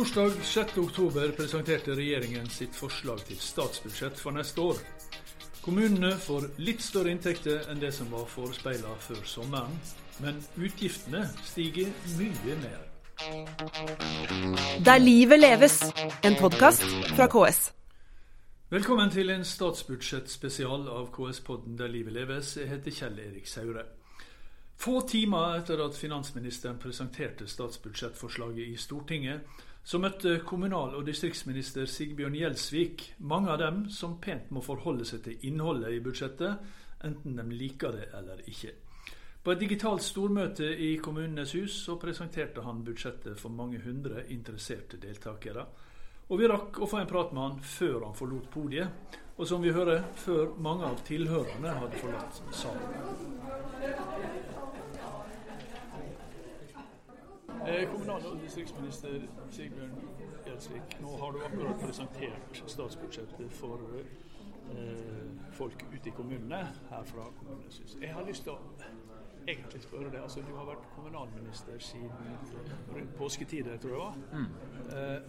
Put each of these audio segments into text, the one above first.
Torsdag 6.10 presenterte regjeringen sitt forslag til statsbudsjett for neste år. Kommunene får litt større inntekter enn det som var forespeila før sommeren, men utgiftene stiger mye mer. Der livet leves, en podkast fra KS. Velkommen til en statsbudsjettspesial av KS-podden Der livet leves. Jeg heter Kjell Erik Saure. Få timer etter at finansministeren presenterte statsbudsjettforslaget i Stortinget, så møtte kommunal- og distriktsminister Sigbjørn Gjelsvik mange av dem som pent må forholde seg til innholdet i budsjettet, enten de liker det eller ikke. På et digitalt stormøte i Kommunenes hus så presenterte han budsjettet for mange hundre interesserte deltakere. Og vi rakk å få en prat med han før han forlot podiet, og som vi hører, før mange av tilhørerne hadde forlatt salen. Eh, kommunal- og distriktsminister Sigbjørn Gjelsvik, nå har du akkurat presentert statsbudsjettet for eh, folk ute i kommunene her fra Kommunenes hus. Jeg har lyst til å egentlig spørre deg, altså Du har vært kommunalminister siden påsketider, tror jeg. Mm. Eh,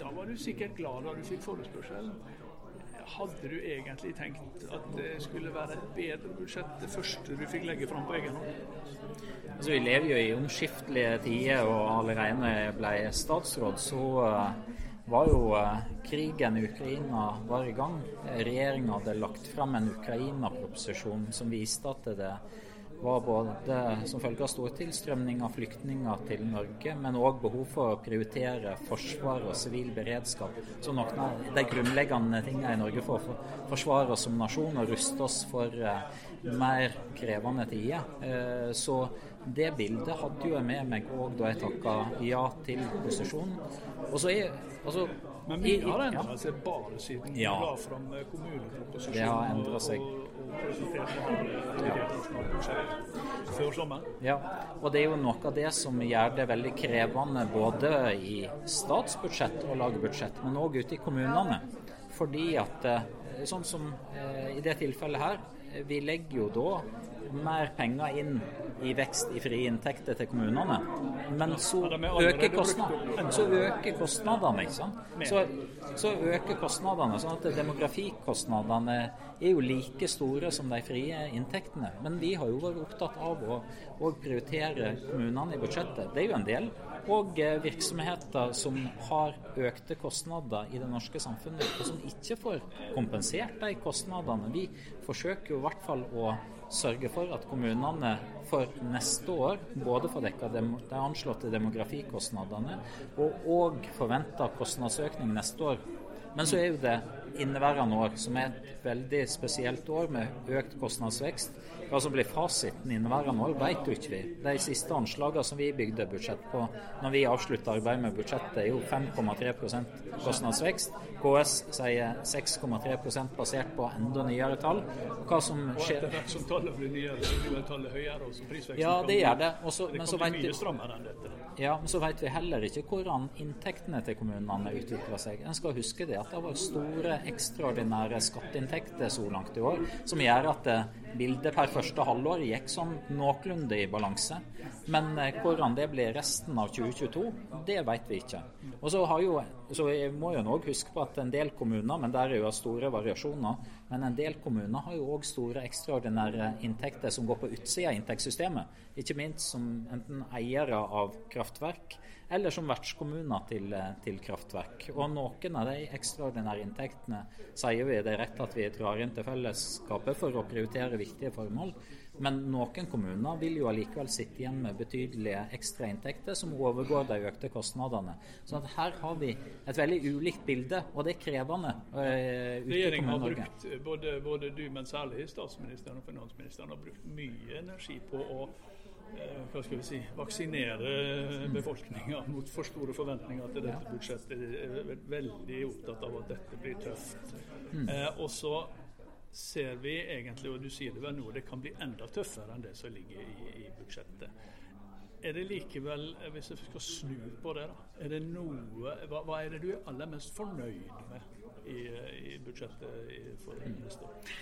da var du sikkert glad da du fikk forespørselen. Hadde du egentlig tenkt at det skulle være et bedre budsjett det første du fikk legge fram på egen hånd? Altså, vi lever jo i omskiftelige tider, og allerede jeg ble statsråd, så uh, var jo uh, krigen i Ukraina var i gang. Regjeringa hadde lagt fram en Ukraina-proposisjon som viste at det var både som følge av stor tilstrømning av flyktninger til Norge, men òg behov for å prioritere forsvar og sivil beredskap som noen av de grunnleggende tingene i Norge for å forsvare oss som nasjon og ruste oss for uh, mer krevende tider. Uh, så det bildet hadde jo jeg med meg òg da jeg takka ja til posisjonen. Og så er altså, men mye har endra seg bare siden ja. du la fram kommuneproposisjonen det har endret seg. og, ja. og det er jo noe av det som gjør det veldig krevende både i statsbudsjett og lagbudsjett, men òg ute i kommunene. Fordi at sånn som i det tilfellet her, vi legger jo da mer penger inn i vekst i frie inntekter til kommunene. Men så øker kostnadene. Så øker kostnadene, ikke sant. Så, så øker kostnadene. sånn at demografikostnadene er jo like store som de frie inntektene. Men vi har jo vært opptatt av å, å prioritere kommunene i budsjettet. Det er jo en del. Og virksomheter som har økte kostnader i det norske samfunnet, og som ikke får kompensert de kostnadene. Vi forsøker jo i hvert fall å sørge for at kommunene for neste år både får dekka de anslåtte demografikostnadene og òg forventa kostnadsøkning neste år. Men så er jo det inneværende år, som er et veldig spesielt år med økt kostnadsvekst. Hva som blir fasiten inneværende år, vet jo ikke vi. De siste anslagene som vi bygde budsjett på når vi avslutta arbeidet med budsjettet, er jo 5,3% kostnadsvekst. KS sier 6,3% basert på enda nyere tall. Hva som skjer Etter hvert som tallet blir nyere, så blir tallet høyere. og prisveksten Ja, det gjør det. Også, det mye strammere enn dette. Ja, men så vet vi heller ikke hvordan inntektene til kommunene utvikler seg. En skal huske det at det har vært store ekstraordinære skatteinntekter så langt i år, som gjør at bildet per første halvår gikk sånn noenlunde i balanse. Men hvordan det blir resten av 2022, det vet vi ikke. Og så, har jo, så må jo òg huske på at en del kommuner, men der er jo store variasjoner, men en del kommuner har jo òg store ekstraordinære inntekter som går på utsida av inntektssystemet. Ikke minst som enten eiere av kraftverk eller som vertskommuner til, til, kraftverk. Og noen av de ekstraordinære inntektene sier vi det er rett at vi drar inn til fellesskapet for å prioritere viktige formål. Men noen kommuner vil jo allikevel sitte igjen med betydelige ekstrainntekter som overgår de økte kostnadene. Så her har vi et veldig ulikt bilde, og det er krevende. Uh, Regjeringen har brukt, både, både, du, men særlig statsministeren og finansministeren, har brukt mye energi på å Eh, hva skal vi si, vaksinere befolkninga mot for store forventninger til dette budsjettet. er veldig opptatt av at dette blir tøft. Mm. Eh, og så ser vi egentlig, og du sier det vel nå, det kan bli enda tøffere enn det som ligger i, i budsjettet. Er det likevel, hvis jeg skal snu på det, da, er det noe, hva, hva er det du er aller mest fornøyd med i, i budsjettet for neste år?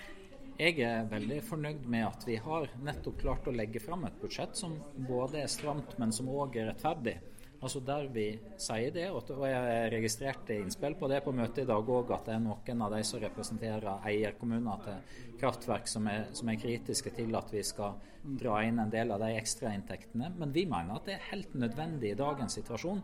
Jeg er veldig fornøyd med at vi har nettopp klart å legge fram et budsjett som både er stramt, men som òg er rettferdig. Altså Der vi sier det, og jeg registrerte innspill på det på møtet i dag òg, at det er noen av de som representerer eierkommuner til kraftverk som er, som er, kritiske til at vi skal dra inn en del av de ekstrainntektene. Men vi mener at det er helt nødvendig i dagens situasjon.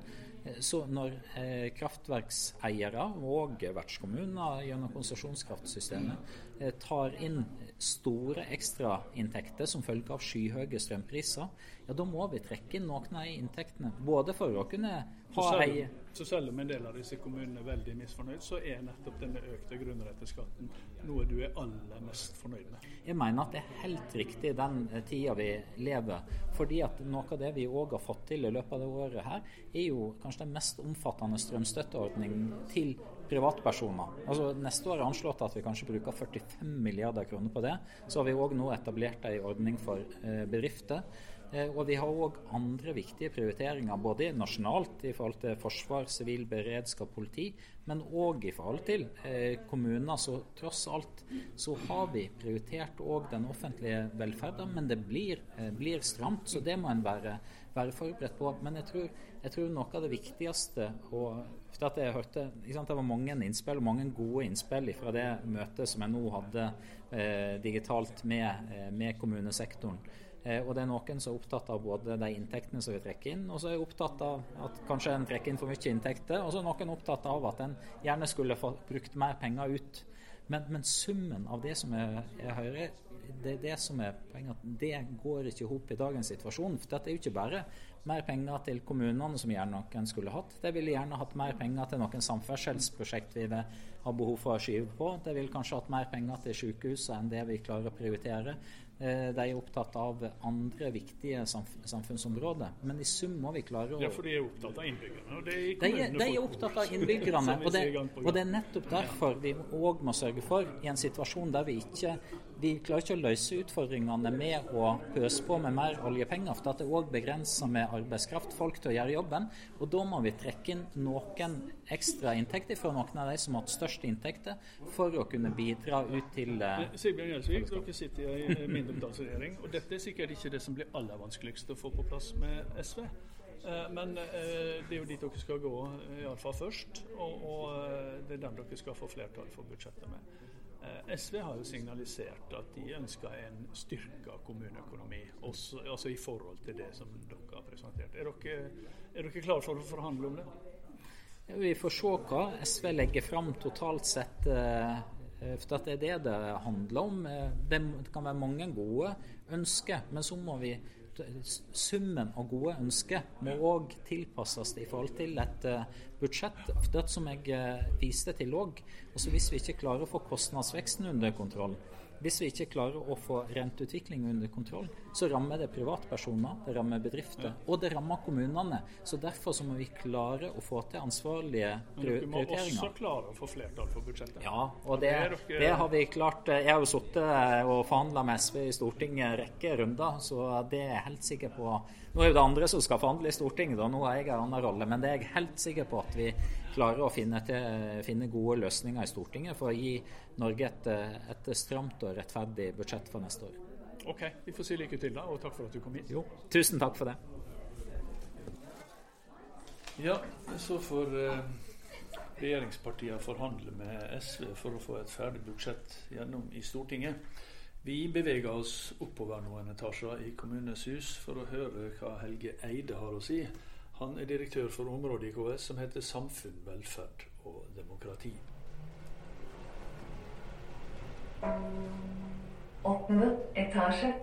Så når eh, kraftverkseiere og vertskommuner gjennom konsesjonskraftsystemet eh, tar inn store ekstrainntekter som følge av skyhøye strømpriser, ja, da må vi trekke inn noen av inntektene. Både for å kunne ha ei Så selv om en del av disse kommunene er veldig misfornøyd, så er nettopp denne økte grunnretteskatten noe du er aller mest fornøyd med? Jeg mener at det er helt riktig den eh, tida vi lever. fordi at noe av det vi òg har fått til i løpet av det året her, er jo kanskje den mest omfattende strømstøtteordningen til privatpersoner. Altså Neste år er anslått at vi kanskje bruker 45 milliarder kroner på det. Så har vi òg nå etablert en ordning for eh, bedrifter. Eh, og vi har òg andre viktige prioriteringer, både nasjonalt i forhold til forsvar, sivil beredskap, politi, men òg i forhold til eh, kommuner. Så tross alt så har vi prioritert òg den offentlige velferden, men det blir, eh, blir, stramt. Så det må en være, være forberedt på. Men jeg tror, jeg tror, noe av det viktigste og for at jeg hørte, sant, Det var mange innspill og mange gode innspill fra det møtet som jeg nå hadde eh, digitalt med, med kommunesektoren. Eh, og det er noen som er opptatt av både de inntektene som vi trekker inn, og så er jeg opptatt av at kanskje en trekker inn for mye inntekter. Og så er noen opptatt av at en gjerne skulle få brukt mer penger ut. Men, men summen av det som jeg, jeg det er det som er poenget. At det går ikke i hop i dagens situasjon. For det er jo ikke bare mer penger til kommunene, som gjerne noen skulle hatt. De ville gjerne hatt mer penger til noen samferdselsprosjekt vi vil ha behov for å skyve på. De ville kanskje hatt mer penger til sykehusene enn det vi klarer å prioritere. Eh, de er opptatt av andre viktige samfunnsområder. Men i sum må vi klare å Ja, for de er opptatt av innbyggerne. De, er, de, er opptatt av innbyggerne. og, det, og det er nettopp derfor vi òg må sørge for, i en situasjon der vi ikke vi klarer ikke å løse utfordringene med å pøse på med mer oljepenger. For det er òg begrensa med arbeidskraft, folk til å gjøre jobben. Og da må vi trekke inn noen ekstra inntekter fra noen av de som har hatt størst inntekter, for å kunne bidra ut til eh, Sigbjørn Gjelsvik, dere sitter i en mindretallsregjering, og dette er sikkert ikke det som blir aller vanskeligst å få på plass med SV. Eh, men eh, det er jo dit dere skal gå, iallfall først. Og, og det er dem dere skal få flertall for budsjettet med. Eh, SV har jo signalisert at de ønsker en styrka kommuneøkonomi, også, altså i forhold til det som dere har presentert. Er dere, er dere klare for å forhandle om det? Vi får se hva SV legger fram totalt sett. Eh, for Det er det det handler om. Eh, det kan være mange gode ønsker, men så må vi summen av gode ønsker må òg tilpasses i forhold til et budsjett. Det som jeg eh, viste til òg. Altså hvis vi ikke klarer å få kostnadsveksten under kontroll, hvis vi ikke klarer å få renteutvikling under kontroll, så rammer det privatpersoner, det rammer bedrifter, og det rammer kommunene. Så Derfor så må vi klare å få til ansvarlige prioriteringer. Men dere må også klare å få flertall for budsjettet? Ja, og det, det har vi klart. Jeg har jo sittet og forhandla med SV i Stortinget en rekke runder, så det er jeg helt sikker på. Nå er jo det andre som skal forhandle i Stortinget, da. nå har jeg en annen rolle. Men det er jeg helt sikker på at vi klarer å finne, til, finne gode løsninger i Stortinget for å gi Norge et, et stramt og rettferdig budsjett for neste år. Ok, Vi får si lykke til, da, og takk for at du kom hit. Jo, tusen takk for det. Ja, så får eh, regjeringspartiene forhandle med SV for å få et ferdig budsjett gjennom i Stortinget. Vi beveger oss oppover noen etasjer i Kommunenes hus for å høre hva Helge Eide har å si. Han er direktør for området i KS som heter Samfunn, velferd og demokrati. Åttende etasje.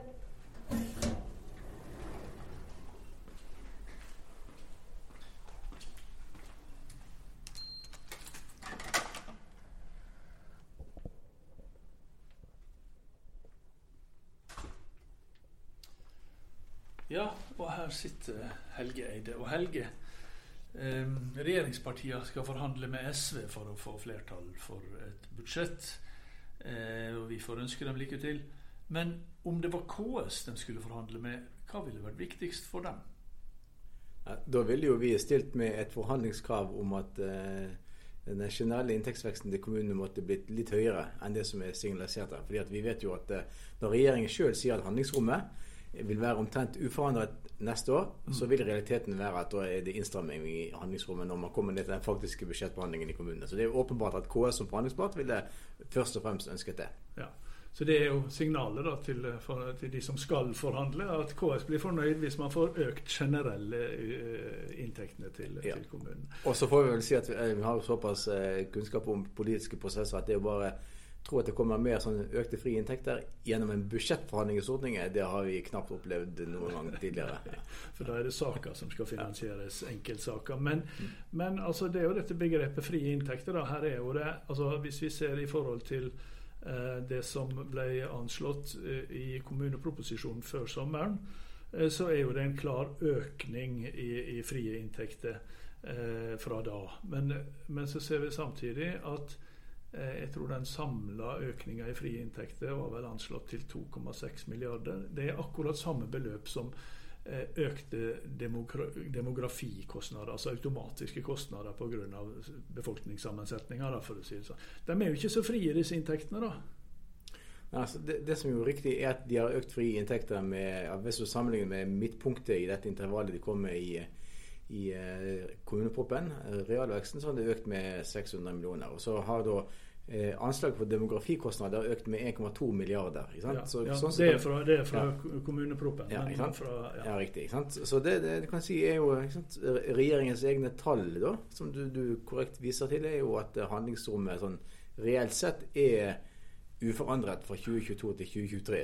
Ja, og her sitter Helge Eide. Og Helge, eh, regjeringspartiene skal forhandle med SV for å få flertall for et budsjett. Eh, og vi får ønske dem lykke til. Men om det var KS de skulle forhandle med, hva ville vært viktigst for dem? Da ville jo vi stilt med et forhandlingskrav om at eh, den generelle inntektsveksten til kommunene måtte blitt litt høyere enn det som er signalisert her. Fordi at vi vet jo at eh, Når regjeringen sjøl sier at handlingsrommet vil være omtrent uforandret neste år, så vil realiteten være at da er det innstramming i handlingsrommet når man kommer ned til den faktiske budsjettbehandlingen i kommunene. Så det er åpenbart at KS som forhandlingspart ville først og fremst ønsket det. Ja. Så det er jo signalet da, til, for, til, de som skal forhandle, at KS blir fornøyd hvis man får økt generelle uh, inntektene til, ja. til kommunen. Og så får vi vel si at vi, vi har såpass kunnskap om politiske prosesser at det er jo bare tro at det kommer mer sånn økte frie inntekter gjennom en budsjettforhandling i Stortinget, det har vi knapt opplevd noen gang tidligere. For da er det saker som skal finansieres, enkeltsaker. Men, men altså, det er jo dette begrepet frie inntekter. Da. Her er jo det, altså, Hvis vi ser i forhold til Eh, det som ble anslått eh, i kommuneproposisjonen før sommeren, eh, så er jo det en klar økning i, i frie inntekter eh, fra da. Men, men, så ser vi samtidig at jeg tror den samla økninga i frie inntekter var vel anslått til 2,6 milliarder. Det er akkurat samme beløp som Eh, økte demografikostnader, altså automatiske kostnader pga. befolkningssammensetninga, si det sånn. De er jo ikke så frie, disse inntektene, da. Altså, det, det, som er riktig, er at de har økt frie inntekter med, hvis du sammenligner med midtpunktet i dette intervallet de kom med i, i uh, kommuneproppen, realveksten, så har det økt med 600 millioner. Og så har da eh, anslaget for demografikostnader økt med 1,2 milliarder. Ja, så, ja, sånn det, er fra, det er fra ja. kommuneproppen. Ja, ja. riktig. Så det, det, du kan si er jo regjeringens egne tall, da, som du, du, korrekt viser til, er jo at handlingsrommet sånn reelt sett er uforandret fra 2022 til 2023.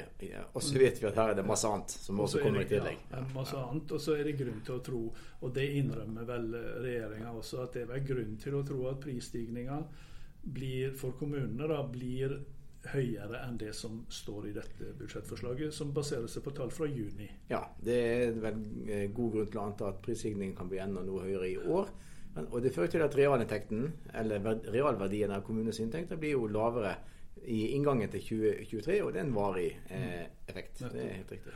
og så vet vi at her er det masse annet som også, også kommer i tillegg. Ja, masse annet, Og så er det grunn til å tro, og det innrømmer vel regjeringa også, at det er grunn til å tro at prisstigninga for kommunene da, blir høyere enn det som står i dette budsjettforslaget, som baserer seg på tall fra juni. Ja, det er vel eh, god grunn til å anta at prisstigningen kan bli enda noe høyere i år. Men, og Det fører til at realinntekten, eller realverdien av kommunens inntekter, blir jo lavere i inngangen til 2023, og det er en varig eh, effekt. Det er helt riktig.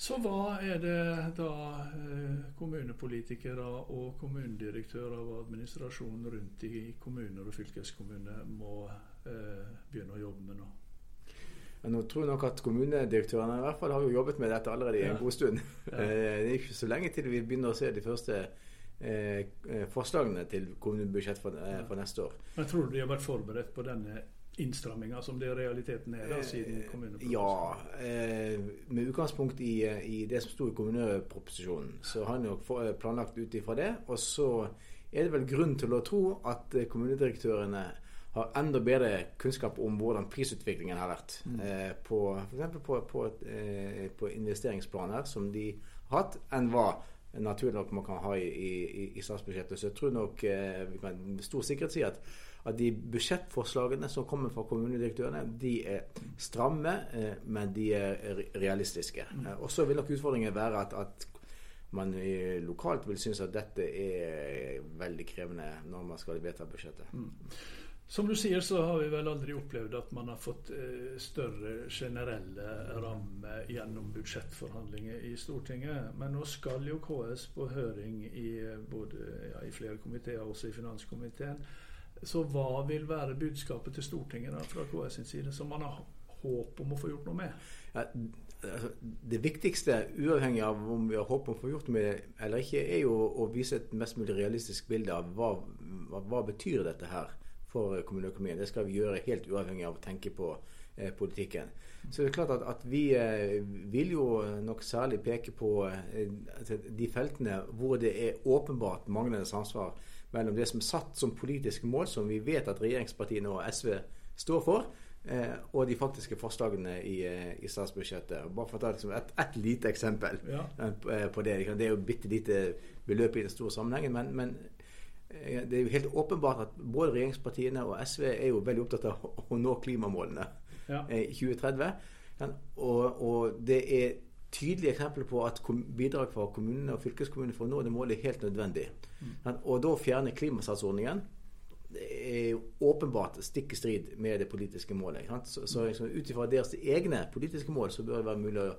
Så hva er det da eh, kommunepolitikere og kommunedirektører og administrasjonen rundt i kommuner og fylkeskommuner må eh, begynne å jobbe med nå? Men nå tror jeg nok at kommunedirektørene i hvert fall har jo jobbet med dette allerede i en ja. god stund. Ja. Eh, det er ikke så lenge til vi begynner å se de første eh, forslagene til kommunebudsjett for, eh, for, neste år. Men Tror du de har vært forberedt på denne innstramminger som det i realiteten er da, siden eh, kommuneproposisjonen? Ja, eh, med utgangspunkt i, i, det som sto i kommuneproposisjonen, så har en jo eh, planlagt ut ifra det. Og så er det vel grunn til å tro at kommunedirektørene har enda bedre kunnskap om hvordan prisutviklingen har vært. Mm. Eh, på F.eks. På, på, eh, på investeringsplaner som de har hatt, enn hva naturlig nok man kan ha i, i, i statsbudsjettet. Så jeg tror nok eh, vi kan med stor sikkerhet si at at de budsjettforslagene som kommer fra kommunedirektørene, de er stramme, eh, men de er realistiske. Mm. Eh, og så vil nok utfordringen være at, at man lokalt vil synes at dette er veldig krevende når man skal vedta budsjettet. Mm. Som du sier, så har vi vel aldri opplevd at man har fått eh, større generelle rammer gjennom budsjettforhandlinger i Stortinget. Men nå skal jo KS på høring i, både, ja, i flere komiteer, også i finanskomiteen. Så hva vil være budskapet til Stortinget da, fra KS sin side, som man har håp om å få gjort noe med? Ja, altså, det viktigste, uavhengig av om vi har håp om å få gjort noe med det eller ikke, er jo å vise et mest mulig realistisk bilde av hva, hva, hva betyr dette her for kommuneøkonomien. Det skal vi gjøre helt uavhengig av å tenke på eh, politikken. Så det er klart at, at vi eh, vil jo nok særlig peke på eh, de feltene hvor det er åpenbart manglende samsvar mellom det som er satt som politiske mål, som vi vet at regjeringspartiene og SV står for, eh, og de faktiske forslagene i, eh, i statsbudsjettet. Bare for å ta liksom et, et, lite eksempel ja. Eh, på det. Det er jo bitte lite beløp i den store sammenhengen, men, men det er jo helt åpenbart at både regjeringspartiene og SV er jo veldig opptatt av å nå klimamålene ja. i 2030. Og, og, det er tydelige eksempler på at bidrag fra kommunene og fylkeskommunene for å nå det målet er helt nødvendig. Mm. Og da fjerne klimasatsordningen er jo åpenbart stikk i strid med det politiske målet. Så, så liksom, ut ifra deres egne politiske mål så bør det være mulig å,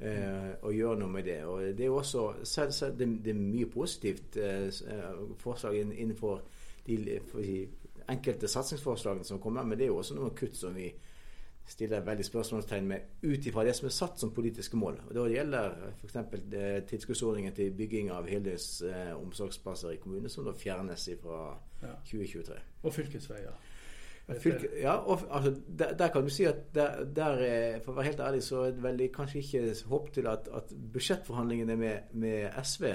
eh, å gjøre noe med det. Og det er jo også selv, selv, det, det, er mye positivt eh, forslag innenfor de, de enkelte satsingsforslagene som kommer, men det er jo også noen kutt som vi stiller veldig spørsmålstegn med ut ifra det som er satt som politiske mål. Og Da gjelder f.eks. Eh, tilskuddsordningen til bygging av heldøgns eh, omsorgsplasser i kommunene, som da fjernes fra ja. 2023. Og fylkesveier. Fylke, ja, og, altså, der, der, kan du si at der, der, for å være helt ærlig, så er det veldig kanskje ikke håp til at, at budsjettforhandlingene med, med, SV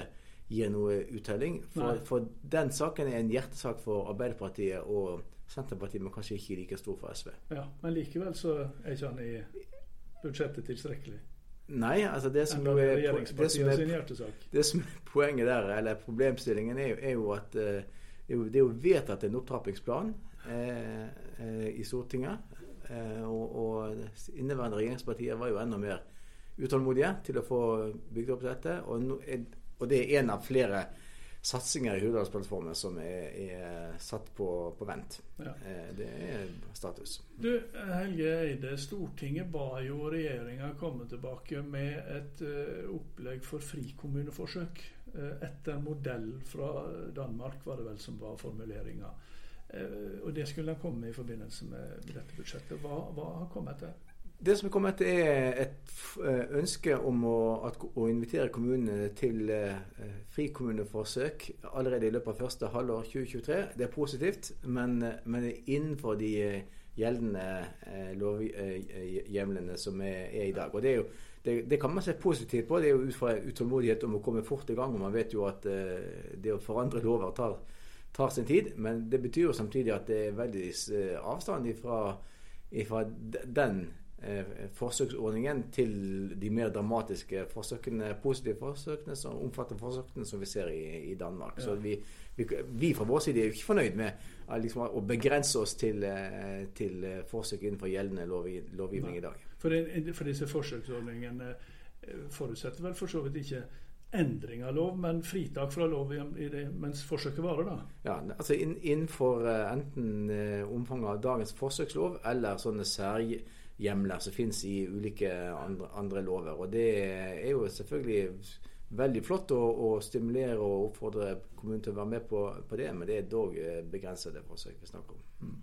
gir noe uttelling. For, for, den saken er en hjertesak for Arbeiderpartiet og Senterpartiet, men kanskje ikke like stor for SV. Ja, Men likevel så er ikke han i budsjettet tilstrekkelig? Nei, altså det som, er, det, som er, det som er poenget der, eller problemstillingen, er jo, er jo at uh, det er jo vedtatt en opptrappingsplan eh, eh, i Stortinget. Eh, og, og inneværende regjeringspartier var jo enda mer utålmodige til å få bygd opp dette. Og, og det er en av flere satsinger i Hurdalsplattformen som er, er satt på, på vent. Ja. Eh, det er status. Du, Helge Eide, Stortinget ba jo regjeringa komme tilbake med et opplegg for frikommuneforsøk. Etter modell fra Danmark, var det vel som var formuleringa. Uh, og det skulle komme med i forbindelse med dette budsjettet. Hva, hva har kommet til? Det som er kommet, er et eh, ønske om å, at, å invitere kommunene til eh, frikommuneforsøk allerede i løpet av første halvår 2023. Det er positivt, men, men innenfor de eh, gjeldende eh, lovhjemlene som er, er, i dag. Og det, er jo, det, det, kan man se positivt på. Det er jo ut fra utålmodighet om å komme fort i gang. og Man vet jo at eh, det å forandre lover tar, tar, sin tid. Men det betyr jo samtidig at det er veldig avstand ifra, ifra den Eh, forsøksordningen til de mer dramatiske forsøkene, positive forsøkene som omfatter forsøkene som vi ser i, i Danmark. Ja. Så vi, vi, vi, fra vår side er jo ikke fornøyd med eh, liksom, å begrense oss til, eh, til forsøk innenfor gjeldende lovgivning Nei. i dag. For, for disse forsøksordningene forutsetter vel for så vidt ikke endring av lov, men fritak fra lov det, mens forsøket varer, da? Ja, altså Innenfor enten omfanget av dagens forsøkslov eller sånne særhjemler som finnes i ulike andre, andre, lover. Og det er jo selvfølgelig veldig flott å, å, stimulere og oppfordre kommunen til å være med på, på det, men det er dog eh, begrensede forsøk vi snakker om. Mm.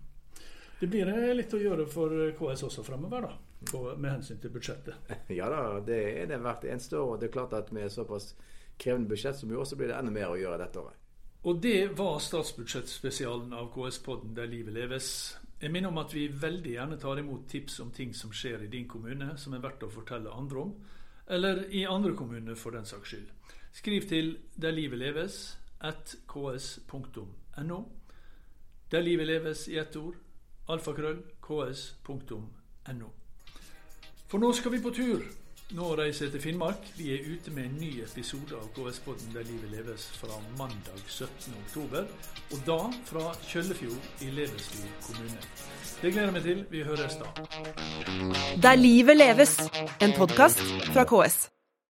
Det blir litt å gjøre for KS også fremover, da, på, med hensyn til budsjettet? Ja da, det er det hvert eneste år. og Det er klart at med såpass krevende budsjett som i år, så blir det enda mer å gjøre dette året. Og det var statsbudsjettspesialen av KS-podden Der livet leves. Jeg minner om at vi veldig gjerne tar imot tips om ting som skjer i din kommune, som er verdt å fortelle andre om, eller i andre kommuner for den saks skyld. Skriv til Der livet leves at ks.no. Der livet leves i ett ord. Alfakrøll ks.no. For nå skal vi på tur. Nå reiser jeg til Finnmark. Vi er ute med en ny episode av KS-podden Der livet leves fra mandag 17.10. Og da fra Kjøllefjord i Levesby kommune. Det gleder jeg meg til. Vi høres da. Der livet leves, en podkast fra KS.